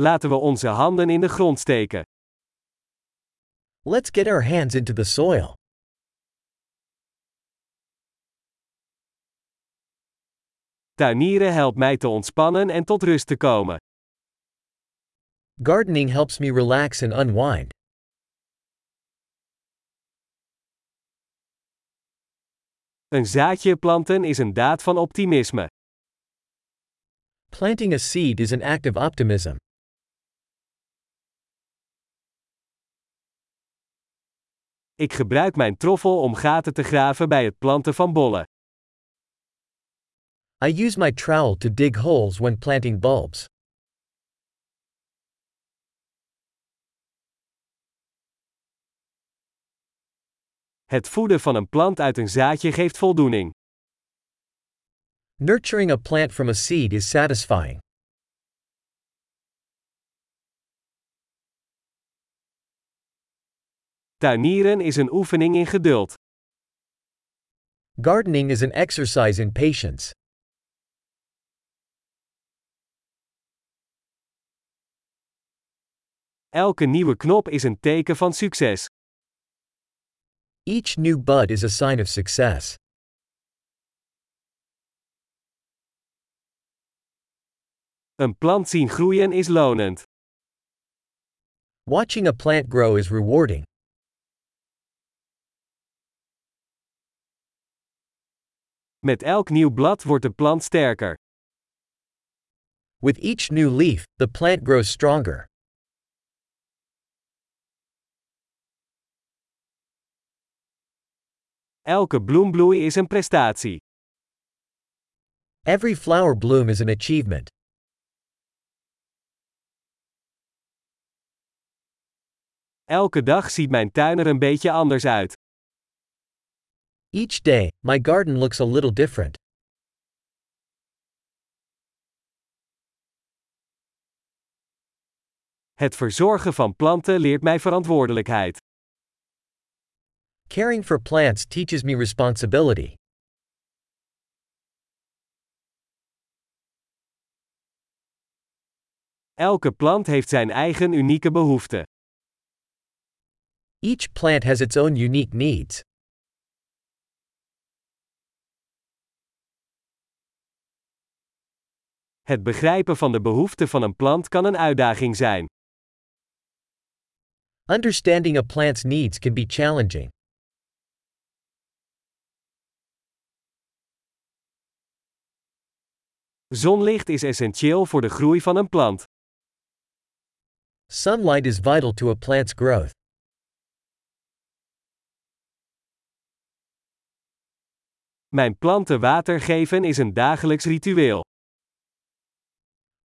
Laten we onze handen in de grond steken. Let's get our hands into the soil. Tuinieren helpt mij te ontspannen en tot rust te komen. Gardening helps me relax and unwind. Een zaadje planten is een daad van optimisme. Planting a seed is an act of optimism. Ik gebruik mijn troffel om gaten te graven bij het planten van bollen. I use my trowel to dig holes when planting bulbs. Het voeden van een plant uit een zaadje geeft voldoening. Nurturing a plant from a seed is satisfying. Tuinieren is een oefening in geduld. Gardening is an exercise in patience. Elke nieuwe knop is een teken van succes. Each new bud is a sign of success. Een plant zien groeien is lonend. Watching a plant grow is rewarding. Met elk nieuw blad wordt de plant sterker. With each new leaf, the plant grows stronger. Elke bloembloei is een prestatie. Every flower bloom is an achievement. Elke dag ziet mijn tuin er een beetje anders uit. Each day, my garden looks a little different. Het verzorgen van planten leert mij verantwoordelijkheid. Caring for plants teaches me responsibility. Elke plant heeft zijn eigen unieke behoeften. Each plant has its own unique needs. Het begrijpen van de behoeften van een plant kan een uitdaging zijn. Understanding a plant's needs can be challenging. Zonlicht is essentieel voor de groei van een plant. Sunlight is vital to a plant's growth. Mijn planten water geven is een dagelijks ritueel.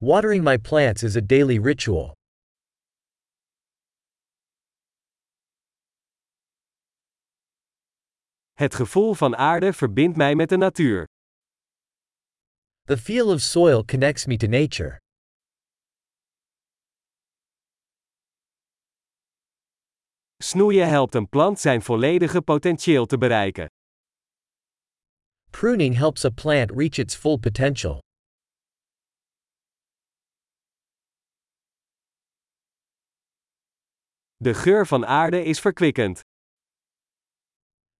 Watering my plants is a daily ritual. Het gevoel van aarde verbindt mij met de natuur. The feel of soil connects me to nature. Snoeien helpt een plant zijn volledige potentieel te bereiken. Pruning helps a plant reach its full potential. De geur van aarde is verkwikkend.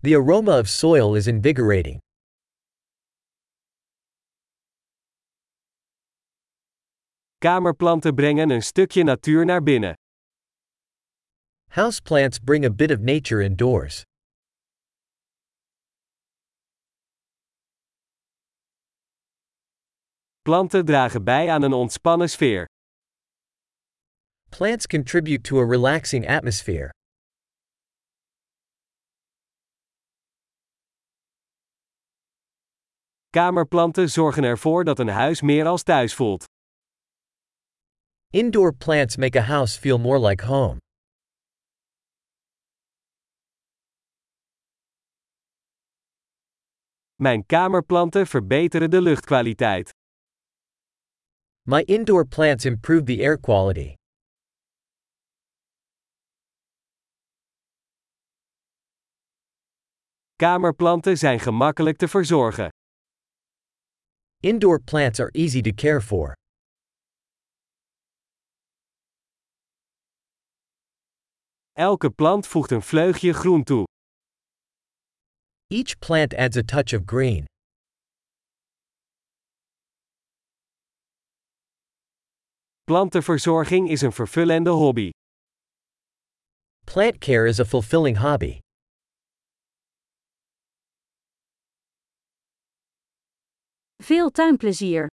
The aroma of soil is invigorating. Kamerplanten brengen een stukje natuur naar binnen. Houseplants bring a bit of nature indoors. Planten dragen bij aan een ontspannen sfeer. Plants contribute to a relaxing atmosphere. Kamerplanten zorgen ervoor dat een huis meer als thuis voelt. Indoor plants make a house feel more like home. Mijn kamerplanten verbeteren de luchtkwaliteit. My indoor plants improve the air quality. Kamerplanten zijn gemakkelijk te verzorgen. Indoor plants are easy to care for. Elke plant voegt een vleugje groen toe. Each plant adds a touch of green. Plantenverzorging is een vervullende hobby. Plant care is a fulfilling hobby. Veel tuinplezier!